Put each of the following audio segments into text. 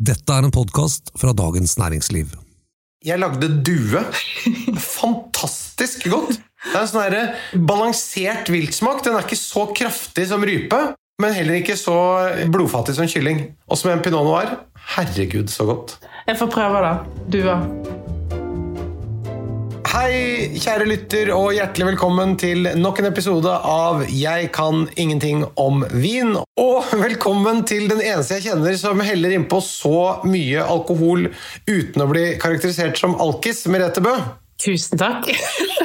Dette er en podkast fra Dagens Næringsliv. Jeg lagde due. Fantastisk godt! Det er en sånn balansert viltsmak. Den er ikke så kraftig som rype, men heller ikke så blodfattig som kylling. Og som en pinot noir. Herregud, så godt. Jeg får prøve da. Dua. Hei, kjære lytter, og hjertelig velkommen til nok en episode av Jeg kan ingenting om vin. Og velkommen til den eneste jeg kjenner som heller innpå så mye alkohol uten å bli karakterisert som alkis, Merete Bø. Tusen takk.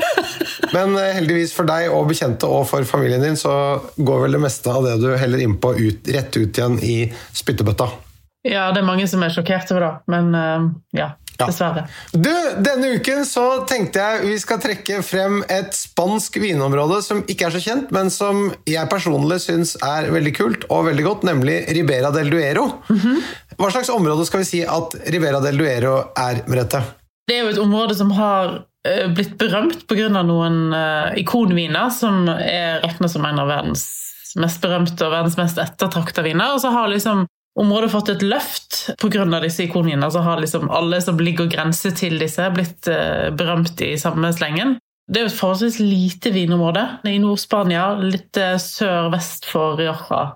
Men eh, heldigvis for deg og bekjente og for familien din så går vel det meste av det du heller innpå, ut, rett ut igjen i spyttebøtta. Ja, det er mange som er sjokkert over det, men uh, ja. Ja. Dessverre. Du, Denne uken så tenkte jeg vi skal trekke frem et spansk vinområde som ikke er så kjent, men som jeg personlig syns er veldig kult og veldig godt, nemlig Ribera del Duero. Hva slags område skal vi si at Ribera del Duero er, Merete? Det er jo et område som har uh, blitt berømt pga. noen uh, ikonviner som er regna som en av verdens mest berømte og verdens mest ettertrakta viner. Og så har liksom området fått et løft pga. disse ikonene. Så har liksom alle som ligger grense til disse, blitt uh, berømt i samme slengen. Det er jo et forholdsvis lite vinområde i Nord-Spania, litt uh, sør-vest for Rioja.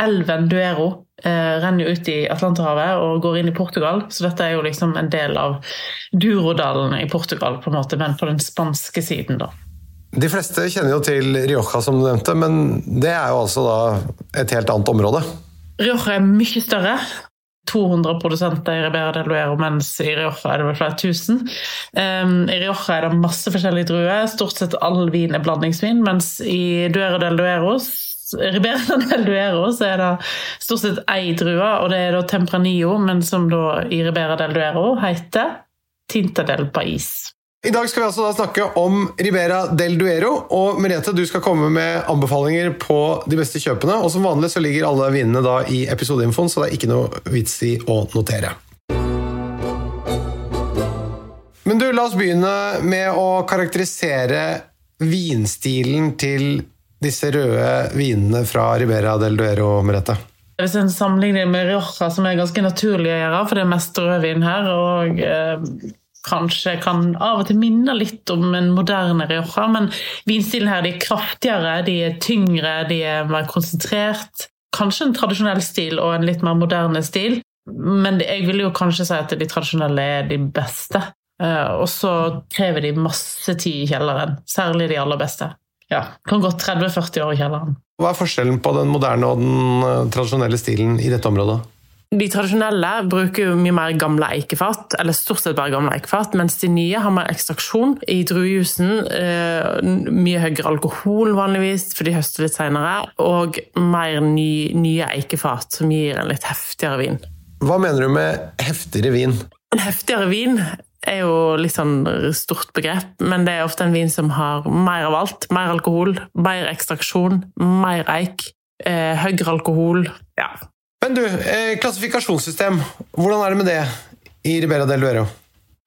Elven Duero eh, renner jo ut i Atlanterhavet og går inn i Portugal, så dette er jo liksom en del av Durodalen i Portugal, på en måte, men på den spanske siden, da. De fleste kjenner jo til Rioja, som du nevnte, men det er jo altså da et helt annet område. Rioja er mye større. 200 produsenter i Ribera del Duero, mens i Rioja er det vel flere tusen. Um, I Rioja er det masse forskjellige druer. Stort sett all vin er blandingsvin, mens i Duero del Duero Ribera del Duero så er det stort sett ei drue, og det er da Tempranillo, men som da i Ribera del Duero heter Tinta del Pais. I dag skal vi altså snakke om Ribera del Duero. Og Merete, du skal komme med anbefalinger på de beste kjøpene. Og som vanlig så ligger alle vinene da i episodeinfoen, så det er ikke noe vits i å notere. Men du, la oss begynne med å karakterisere vinstilen til disse røde vinene fra Ribera del Duero, Merete. Hvis en sammenligner med Rioja, som er ganske naturlig å gjøre, for det er mest rødvin her, og eh, kanskje kan av og til minne litt om en moderne Rioja, men vinstilen her de er kraftigere, de er tyngre, de er mer konsentrert. Kanskje en tradisjonell stil og en litt mer moderne stil, men jeg vil jo kanskje si at de tradisjonelle er de beste. Uh, og så krever de masse tid i kjelleren, særlig de aller beste. Ja, Kan gå 30-40 år i kjelleren. Hva er forskjellen på den moderne og den tradisjonelle stilen i dette området? De tradisjonelle bruker jo mye mer gamle eikefat, eller stort sett bare gamle eikefat, mens de nye har mer ekstraksjon i druejusen. Eh, mye høyere alkohol vanligvis, for de høster litt senere, og mer ny, nye eikefat, som gir en litt heftigere vin. Hva mener du med heftigere vin? En heftigere vin er jo litt sånn stort begrep, men det er ofte en vin som har mer av alt. Mer alkohol, mer ekstraksjon, mer eik, eh, høyere alkohol. Ja, men du, eh, klassifikasjonssystem, hvordan er det med det i Ribera del Duero?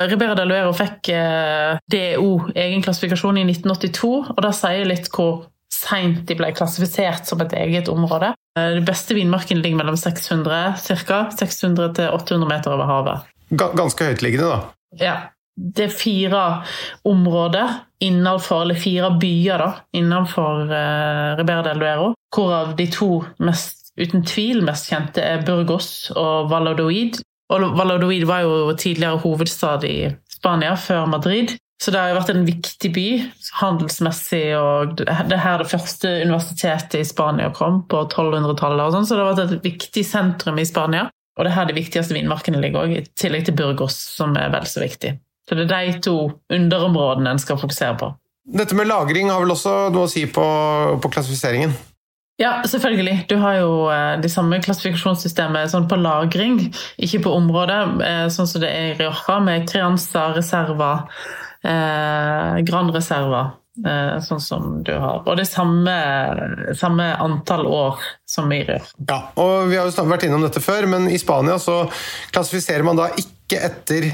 Ribera del Duero fikk eh, DO, egen klassifikasjon, i 1982, og det sier litt hvor seint de ble klassifisert som et eget område. Den de beste vinmarkene ligger mellom 600 ca. 600 til 800 meter over havet. Ganske høytliggende, da. Ja. Det er fire områder innenfor, eller fire byer da, innenfor eh, Ribera del Duero, hvorav de to mest uten tvil mest kjente er Burgos og Valladolid. Og Valladolid var jo tidligere hovedstad i Spania, før Madrid. Så det har jo vært en viktig by handelsmessig, og det er her det første universitetet i Spania kom, på 1200-tallet. og sånn, Så det har vært et viktig sentrum i Spania. Og det er her de viktigste vinmarkene ligger òg, i tillegg til Burgos, som er vel så viktig. Så det er de to underområdene en skal fokusere på. Dette med lagring har vel også noe å si på, på klassifiseringen? Ja, selvfølgelig. Du har jo eh, de samme klassifikasjonssystemet sånn på lagring, ikke på området, eh, sånn som det er i Rioja, med Crianza, Reserva, eh, Gran-reserver. eh, sånn som du har. Og det samme, samme antall år som i Rioja. Ja, og vi har jo vært innom dette før, men i Spania så klassifiserer man da ikke etter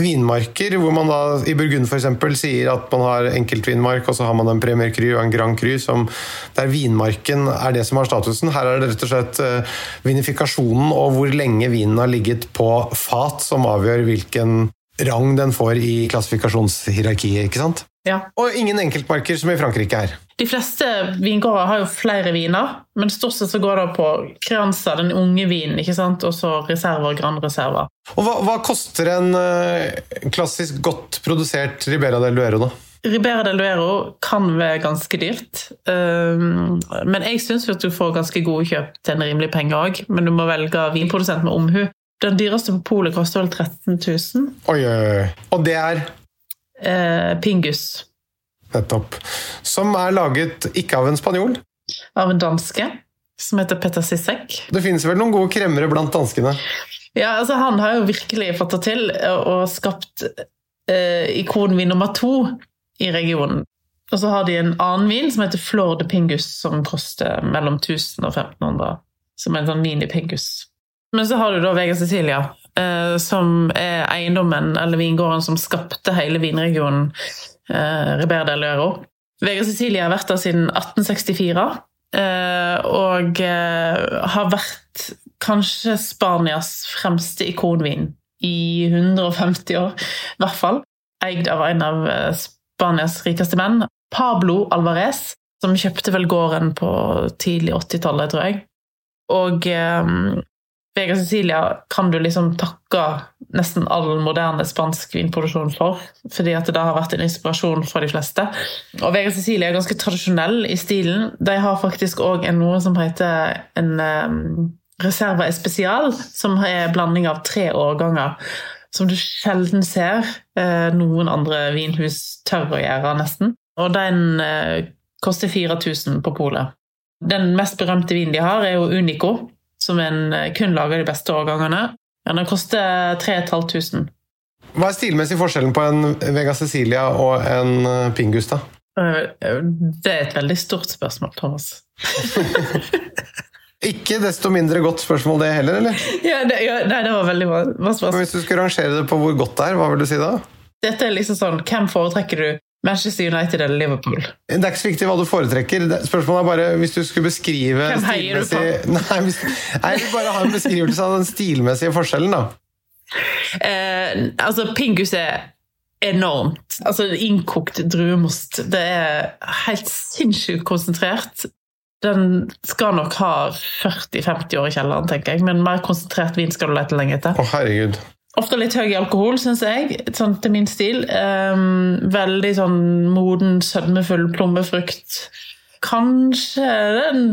vinmarker, hvor man da i Burgund eksempel, sier at man har enkeltvinmark, og så har man en Premier Cru og en Grand Cru, som, der vinmarken er det som har statusen. Her er det rett og slett uh, vinifikasjonen og hvor lenge vinen har ligget på fat, som avgjør hvilken rang den får i klassifikasjonshierarkiet. ikke sant? Ja. Og ingen enkeltmarker som i Frankrike her. De fleste vingårder har jo flere viner, men stort sett så går det på Crianza, den unge vinen, ikke sant? og så reserver og Grand Reserva. Og hva, hva koster en uh, klassisk godt produsert Ribera del Duero, da? Ribera del Duero kan være ganske dyrt, um, men jeg syns du får ganske gode kjøp til en rimelig penge òg. Men du må velge vinprodusent med omhu. Den dyreste på polet koster vel 13 000. Oi, oi, oi. Og det er? Eh, Pingus. Nettopp. Som er laget ikke av en spanjol? Av en danske, som heter Petter Sissek. Det finnes vel noen gode kremmere blant danskene? Ja, altså Han har jo virkelig fått det til og skapt eh, ikonvin nummer to i regionen. Og så har de en annen vin som heter Flor de Pingus, som koster mellom 1000 og 1500. Som er en sånn mini-pingus. Men så har du da Vega Cecilia, eh, som er eiendommen eller vingården som skapte hele vinregionen eh, Ribera del Duero. Vega Cecilia har vært der siden 1864, eh, og eh, har vært kanskje Spanias fremste ikonvin i 150 år, i hvert fall. Eid av en av eh, Spanias rikeste menn, Pablo Alvarez, som kjøpte vel gården på tidlig 80-tallet, tror jeg. Og eh, Vega Cecilia kan du liksom takke nesten all moderne spansk vinproduksjon for, fordi at det har vært en inspirasjon for de fleste. Og Vega Cecilia er ganske tradisjonell i stilen. De har faktisk òg noe som heter en um, Reserva Especial, som er en blanding av tre årganger. Som du sjelden ser eh, noen andre vinhus tør å gjøre, nesten. Og den eh, koster 4000 på polet. Den mest berømte vinen de har, er jo Unico, som en kun lager de beste årgangene. Men den koster 3500. Hva er stilmessig forskjellen på en Vega Cecilia og en Pingus, da? Det er et veldig stort spørsmål, Thomas. Ikke desto mindre godt spørsmål det heller, eller? Ja, det, ja, nei, det var veldig bra spørsmål. Hvis du skulle rangere det på hvor godt det er, hva vil du si da? Dette er liksom sånn, Hvem foretrekker du? Manchester United eller Liverpool? Det er ikke så viktig hva du foretrekker. Spørsmålet er bare hvis du skulle beskrive Hvem heier du på? Nei, hvis, nei, vi bare har en beskrivelse av den stilmessige forskjellen, da. Eh, altså, Pingus er enormt. Altså, Innkokt druemost. Det er helt sinnssykt konsentrert. Den skal nok ha 40-50 år i kjelleren, tenker jeg, men mer konsentrert vin skal du lete lenge etter. Å, herregud. Ofte litt høy i alkohol, syns jeg, sånn til min stil. Um, veldig sånn moden, sødmefull plommefrukt. Kanskje en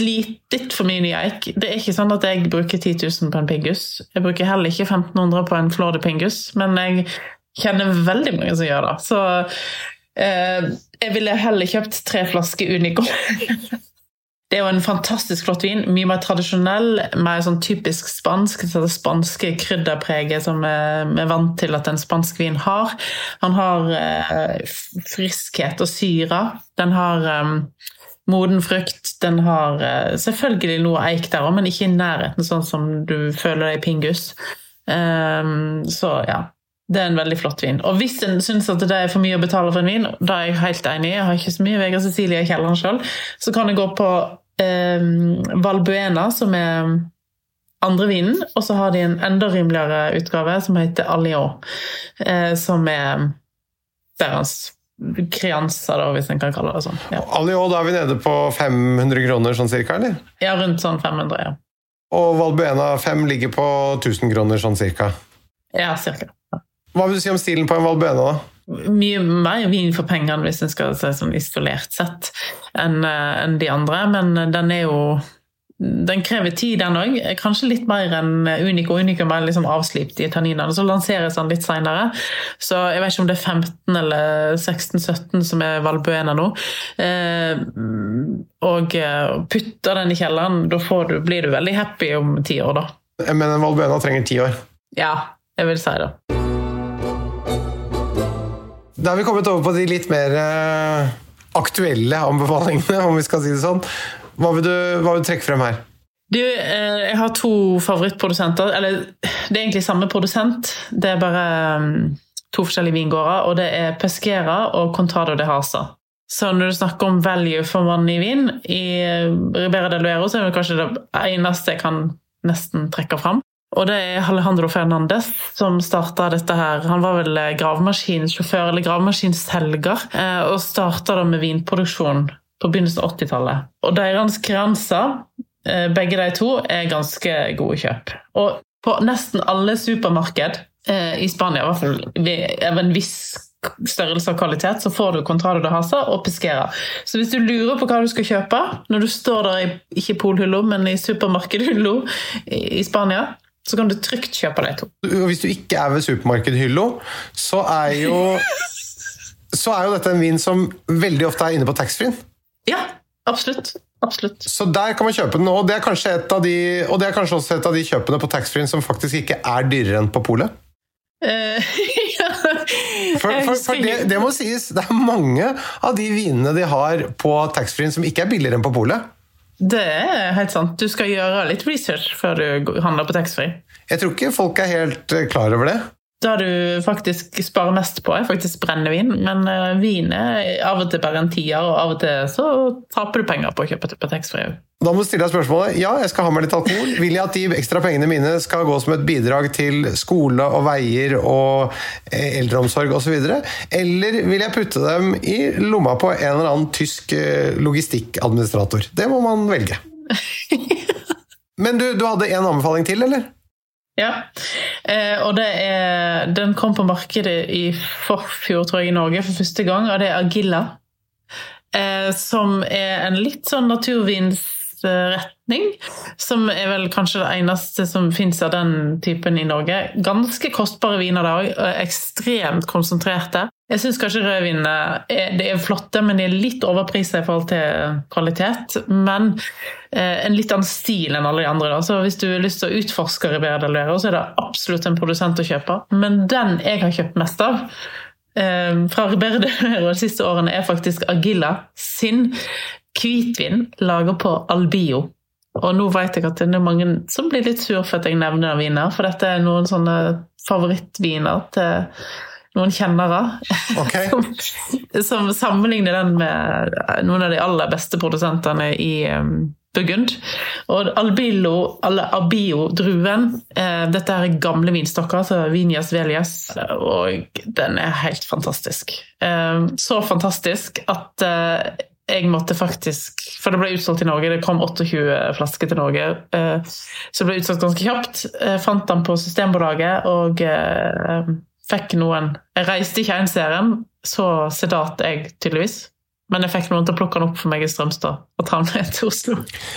litt for mye eik. Det er ikke sånn at jeg bruker 10 000 på en pingus. Jeg bruker heller ikke 1500 på en flåde Pingus, men jeg kjenner veldig mange som gjør det. Så uh, jeg ville heller kjøpt tre flasker Unico. Det er jo en fantastisk flott vin. Mye mer tradisjonell, mer sånn typisk spansk. Det spanske krydderpreget som vi er vant til at en spansk vin har. Han har eh, friskhet og syre. Den har um, moden frukt. Den har eh, selvfølgelig noe eik der òg, men ikke i nærheten sånn som du føler det i Pingus. Så ja. Det er en veldig flott vin. Og hvis en syns at det er for mye å betale for en vin, da er jeg helt enig, jeg har ikke så mye Vegard Cecilie i kjelleren sjøl, så kan jeg gå på eh, Valbuena, som er andre vinen, og så har de en enda rimeligere utgave som heter Allion, eh, som er deres Crianza, da, hvis en kan kalle det sånn. Ja. Allion, da er vi nede på 500 kroner sånn cirka, eller? ja, rundt sånn 500, ja. Og Valbuena 5 ligger på 1000 kroner sånn cirka. Ja, cirka. Hva vil du si om stilen på en Valbuena, da? Mye mer vin for pengene, hvis en skal se sånn isolert sett, enn en de andre. Men den er jo Den krever tid, den òg. Kanskje litt mer enn Unico. Unico er liksom avslipt i tanninene. Så lanseres den litt seinere. Så jeg vet ikke om det er 15 eller 16-17 som er Valbuena nå. Eh, og putter den i kjelleren, da du, blir du veldig happy om ti år, da. Men en Valbuena trenger ti år? Ja, jeg vil si det. Da har vi kommet over på de litt mer uh, aktuelle anbefalingene, om vi skal si det sånn. Hva vil du, hva vil du trekke frem her? Du, eh, jeg har to favorittprodusenter. Eller Det er egentlig samme produsent, det er bare um, to forskjellige vingårder, og det er Pesquera og Contado de Hasa. Så når du snakker om value for vann i vin, i Ribera del Duero så er det kanskje det eneste jeg kan nesten trekke fram. Og det er Alejandro Fernandez som starta dette her. Han var vel gravemaskinsjåfør eller gravemaskinselger, eh, og starta da med vinproduksjon på begynnelsen av 80-tallet. Og deres grenser, eh, begge de to, er ganske gode kjøp. Og på nesten alle supermarked eh, i Spania, i hvert fall av en viss størrelse og kvalitet, så får du Contrado de Hasa og Pesquera. Så hvis du lurer på hva du skal kjøpe når du står der i ikke polhylla, men i supermarkedhylla i Spania, så kan du trygt kjøpe de to. Hvis du ikke er ved supermarkedhylla, så er jo så er jo dette en vin som veldig ofte er inne på taxfree-en. Ja, absolutt. Absolutt. Så der kan man kjøpe den, og det er kanskje, de, og det er kanskje også et av de kjøpene på taxfree-en som faktisk ikke er dyrere enn på polet? Uh, for, for, for det, det, må sies, det er mange av de vinene de har på taxfree-en som ikke er billigere enn på polet. Det er helt sant. Du skal gjøre litt research før du handler på taxfree. Jeg tror ikke folk er helt eh, klar over det. Det du faktisk sparer mest på, er faktisk brennevin. Men uh, vin er av og til bare en tier, og av og til så taper du penger på å kjøpe på taxfree. Da må du stille deg spørsmålet ja, jeg skal ha med litt alkohol. Vil jeg at de ekstra pengene mine skal gå som et bidrag til skole og veier og eh, eldreomsorg osv.? Eller vil jeg putte dem i lomma på en eller annen tysk eh, logistikkadministrator? Det må man velge. Men du, du hadde en anbefaling til, eller? Ja, eh, og er, den kom på markedet i forfjor, tror jeg, i Norge for første gang, og det er Agilla. Eh, som er en litt sånn naturvinsretning, som er vel kanskje det eneste som fins av den typen i Norge. Ganske kostbare viner da òg, ekstremt konsentrerte. Jeg syns kanskje rødvinene er, er, flotte, men de er litt overprisa i forhold til kvalitet. Men eh, en litt annen stil enn alle de andre. Da. Så hvis du har lyst til å utforske Ribera del Duero, så er det absolutt en produsent å kjøpe. Men den jeg har kjøpt mest av eh, fra Ribera del Duero de siste årene, er faktisk Agilla sin hvitvin lager på Albio. Og nå vet jeg at det er mange som blir litt sur for at jeg nevner viner, for dette er noen sånne favorittviner til noen kjennere okay. som, som, sammenligner den med noen av de aller beste produsentene i um, Burgund. Og Albilo, eller Abio-druen eh, Dette er gamle vinstokker, altså Vinias Velias, og den er helt fantastisk. Eh, så fantastisk at eh, jeg måtte faktisk For det ble utsolgt i Norge, det kom 28 flasker til Norge. Eh, så det ble utsolgt ganske kjapt. Jeg fant den på Systembolaget og eh, fikk noen Jeg reiste ikke serien, så sedat jeg tydeligvis. Men jeg fikk noen til å plukke den opp for meg i Strømstad og ta den ned til Oslo.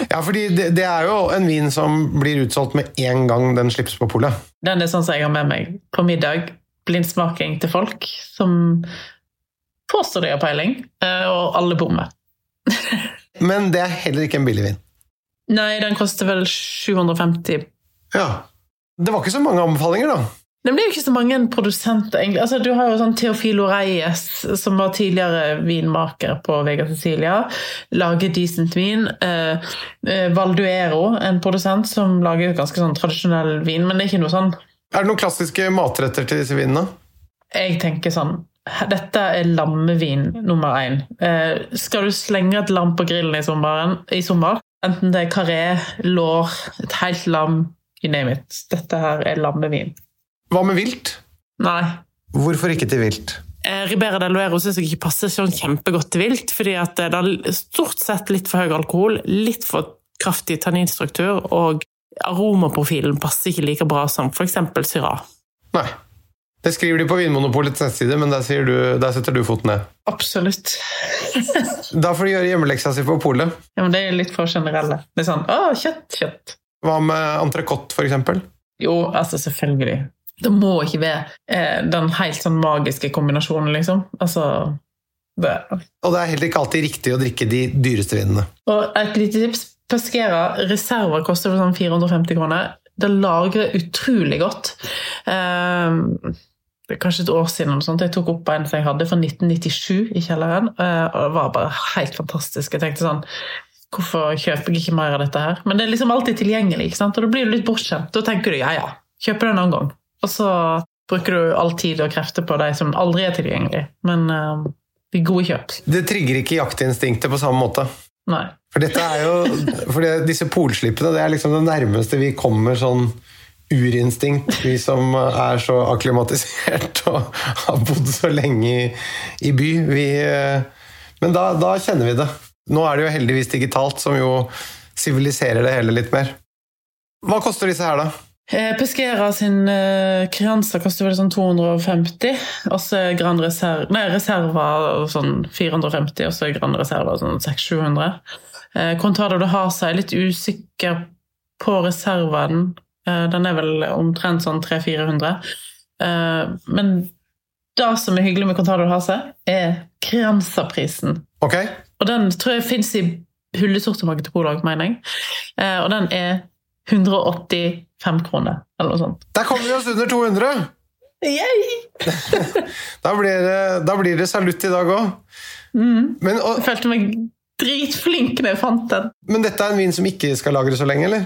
Ja, fordi det, det, er jo en vin som blir utsolgt med en gang den slippes på polet. Den er sånn som jeg har med meg på middag. Blindsmaking til folk som påstår de har peiling, eh, og alle bommer. Men det er heller ikke en billig vin? Nei, den koster vel 750. Ja. Det var ikke så mange anbefalinger, da. Det er jo ikke så mange produsenter, egentlig. Altså, du har jo sånn Teofilo Reyes, som var tidligere vinmaker på Vega Cecilia. Lager decent vin. Eh, eh, Valduero, en produsent som lager ganske sånn tradisjonell vin, men det er ikke noe sånn Er det noen klassiske matretter til disse vinene? Jeg tenker sånn dette er lammevin nummer én. Eh, skal du slenge et lam på grillen i, sommeren, i sommer, enten det er karé, lår, et helt lam, you name it, dette her er lammevin. Hva med vilt? Nei. Hvorfor ikke til vilt? Eh, Ribera del Duero syns jeg ikke passer sånn kjempegodt til vilt, fordi at det er stort sett litt for høy alkohol, litt for kraftig tanninstruktur, og aromaprofilen passer ikke like bra som f.eks. Syrah. Nei. Det skriver de på Vinmonopolets nettside, men der, du, der, setter du foten ned. Absolutt. da får de gjøre hjemmeleksa si på polet. Ja, men det er litt for generelle. Det er sånn Å, kjøtt, kjøtt. Hva med entrecôte, eksempel? Jo, altså selvfølgelig. Det må ikke være eh, den helt sånn magiske kombinasjonen, liksom. Altså det. Og det er heller ikke alltid riktig å drikke de dyreste vinene. Og et lite tips. Pesquera reserver koster sånn 450 kroner. Det lagrer utrolig godt. Er kanskje et år siden sånt. jeg tok opp en som jeg hadde fra 1997 i kjelleren. Eh, og det var bare helt fantastisk. Jeg tenkte sånn Hvorfor kjøper jeg ikke mer av dette her? Men det er liksom alltid tilgjengelig, ikke sant? og da blir du litt bortskjemt. Da tenker du ja, ja, kjøper det en annen gang. Og så bruker du all tid og krefter på de som aldri er tilgjengelig. Men uh, de gode kjøp. Det trigger ikke jaktinstinktet på samme måte. Nei. For dette er jo, for det, disse polslippene det er liksom det nærmeste vi kommer sånn urinstinkt, vi som er så akklimatisert og har bodd så lenge i, i by. Vi, eh, men da, da, kjenner vi det. Nå er det jo heldigvis digitalt, som jo siviliserer det hele litt mer. Hva koster disse her, da? Eh, Pesquera sin uh, Crianza koster vel sånn 250, og så er Grand Reserva Nei, Reserva sånn 450, og så er Grand Reserva sånn 600-700. Eh, Contado de Hasa er litt usikker på reserven. Eh, den er vel omtrent sånn 300-400. Eh, men det som er hyggelig med Contado Hase, er Crianza-prisen. Okay. Og den tror jeg fins i hullesortimentet til Polag, mener jeg. Eh, og den er 185 kroner, eller noe sånt. Der kommer vi oss under 200! da, blir det, da blir det salutt i dag òg. Mm. jeg følte meg dritflink når jeg fant den. Men dette er en vin som ikke skal lagre så lenge, eller?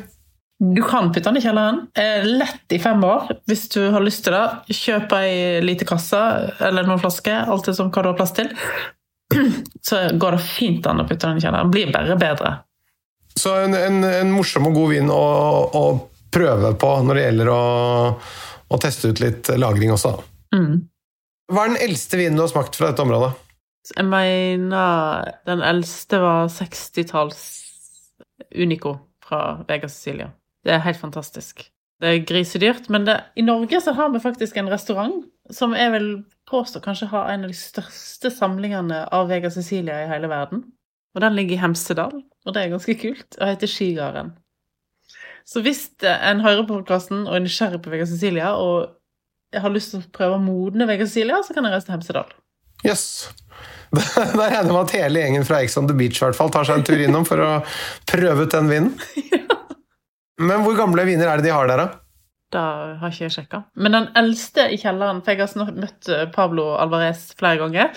Du kan putte den i kjelleren. Lett i fem år hvis du har lyst til det. Kjøp ei lite kasse eller noen flasker, alt som hva du har plass til. Så går det fint an å putte den i kjelleren. Blir bare bedre. Så en, en, en morsom og god vin å, å, prøve på når det gjelder å, å teste ut litt lagring også. Mm. Hva er den eldste vinen du har smakt fra dette området? Jeg mener den eldste var 60-talls Unico fra Vega Sicilia. Det er helt fantastisk. Det er grisedyrt, men det, i Norge så har vi faktisk en restaurant som jeg vil påstå kanskje har en av de største samlingene av Vega Cecilia i hele verden. Og den ligger i Hemsedal, og det er ganske kult, og heter Skigarden. Så hvis en hører på podkasten og er nysgjerrig på Vega Cecilia, og jeg har lyst til å prøve å modne Vega Cecilia, så kan jeg reise til Hemsedal. Yes. Da regner jeg med at hele gjengen fra Ex on the Beach hvert fall, tar seg en tur innom for å prøve ut den vinen. Men hvor gamle viner er det de har der, da? Det har ikke jeg sjekka. Men den eldste i kjelleren For jeg har møtt eh, Pablo Alvarez flere ganger.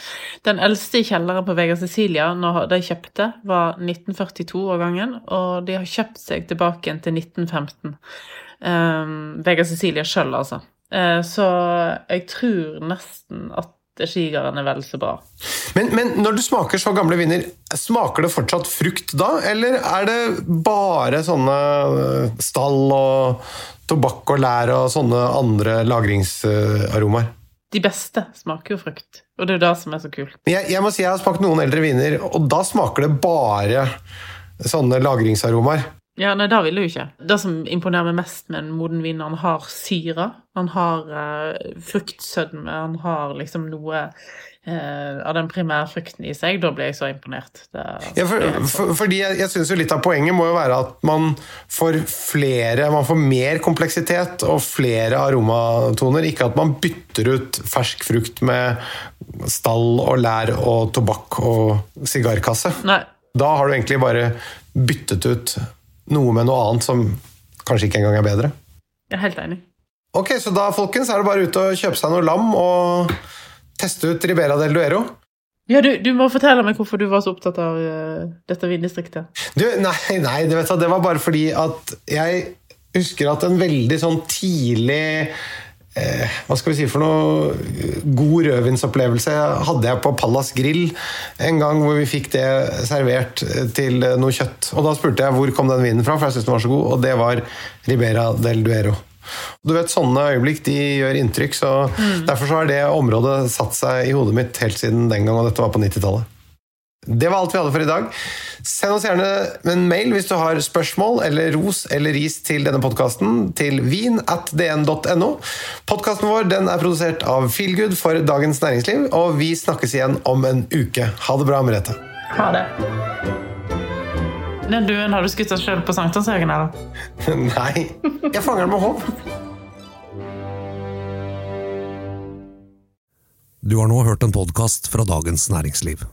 Den eldste i kjelleren på Vega Cecilia når de kjøpte, var 1942-årgangen. Og de har kjøpt seg tilbake igjen til 1915. Um, ehm, Vega Cecilia sjøl, altså. Uh, så jeg tror nesten at skigaren er vel så bra. Men, men, når du smaker så gamle viner, smaker det fortsatt frukt da? Eller er det bare sånne stall og tobakk og lær og sånne andre lagringsaromaer? De beste smaker jo frukt, og det er jo det som er så kult. Jeg, jeg, må si jeg har smakt noen eldre viner, og da smaker det bare sånne lagringsaromaer. Ja, nei, det vil du ikke. Det som imponerer meg mest med en moden vin, han har syre. Han har uh, fruktsødme, han har liksom noe uh, av den primærfrukten i seg. Da blir jeg så imponert. Det, ja, for, for, fordi jeg, jeg syns jo litt av poenget må jo være at man får flere Man får mer kompleksitet og flere aromatoner. Ikke at man bytter ut fersk frukt med stall og lær og tobakk og sigarkasse. Nei. Da har du egentlig bare byttet ut noe med noe annet som kanskje ikke engang er bedre. Jeg er helt enig. Ok, Så da folkens, er det bare ute og kjøpe seg noe lam og teste ut Ribera del Duero? Ja, du, du, må fortelle meg hvorfor du var så opptatt av uh, dette vindistriktet. Du, nei, nei det, det var bare fordi at jeg husker at en veldig sånn tidlig eh, hva skal vi si for noe god rødvinsopplevelse hadde jeg på Pallas Grill en gang hvor vi fikk det servert til noe kjøtt. Og da spurte jeg hvor kom den vinen fra, for jeg syntes den var så god, og det var Ribera del Duero. Du vet, Sånne øyeblikk de gjør inntrykk, så mm. derfor så har det området satt seg i hodet mitt helt siden den gang, og dette var på 90-tallet. Det var alt vi hadde for i dag. Send oss gjerne en mail hvis du har spørsmål eller ros eller ris til denne podkasten, til vin.dn.no. Podkasten vår den er produsert av Feelgood for Dagens Næringsliv, og vi snakkes igjen om en uke. Ha det bra, Merete. Ha det. Den duen har du skutt deg sjøl på sankthanshaugen, eller? Nei. Jeg fanger den med håp. Du har nå hørt en podkast fra Dagens Næringsliv.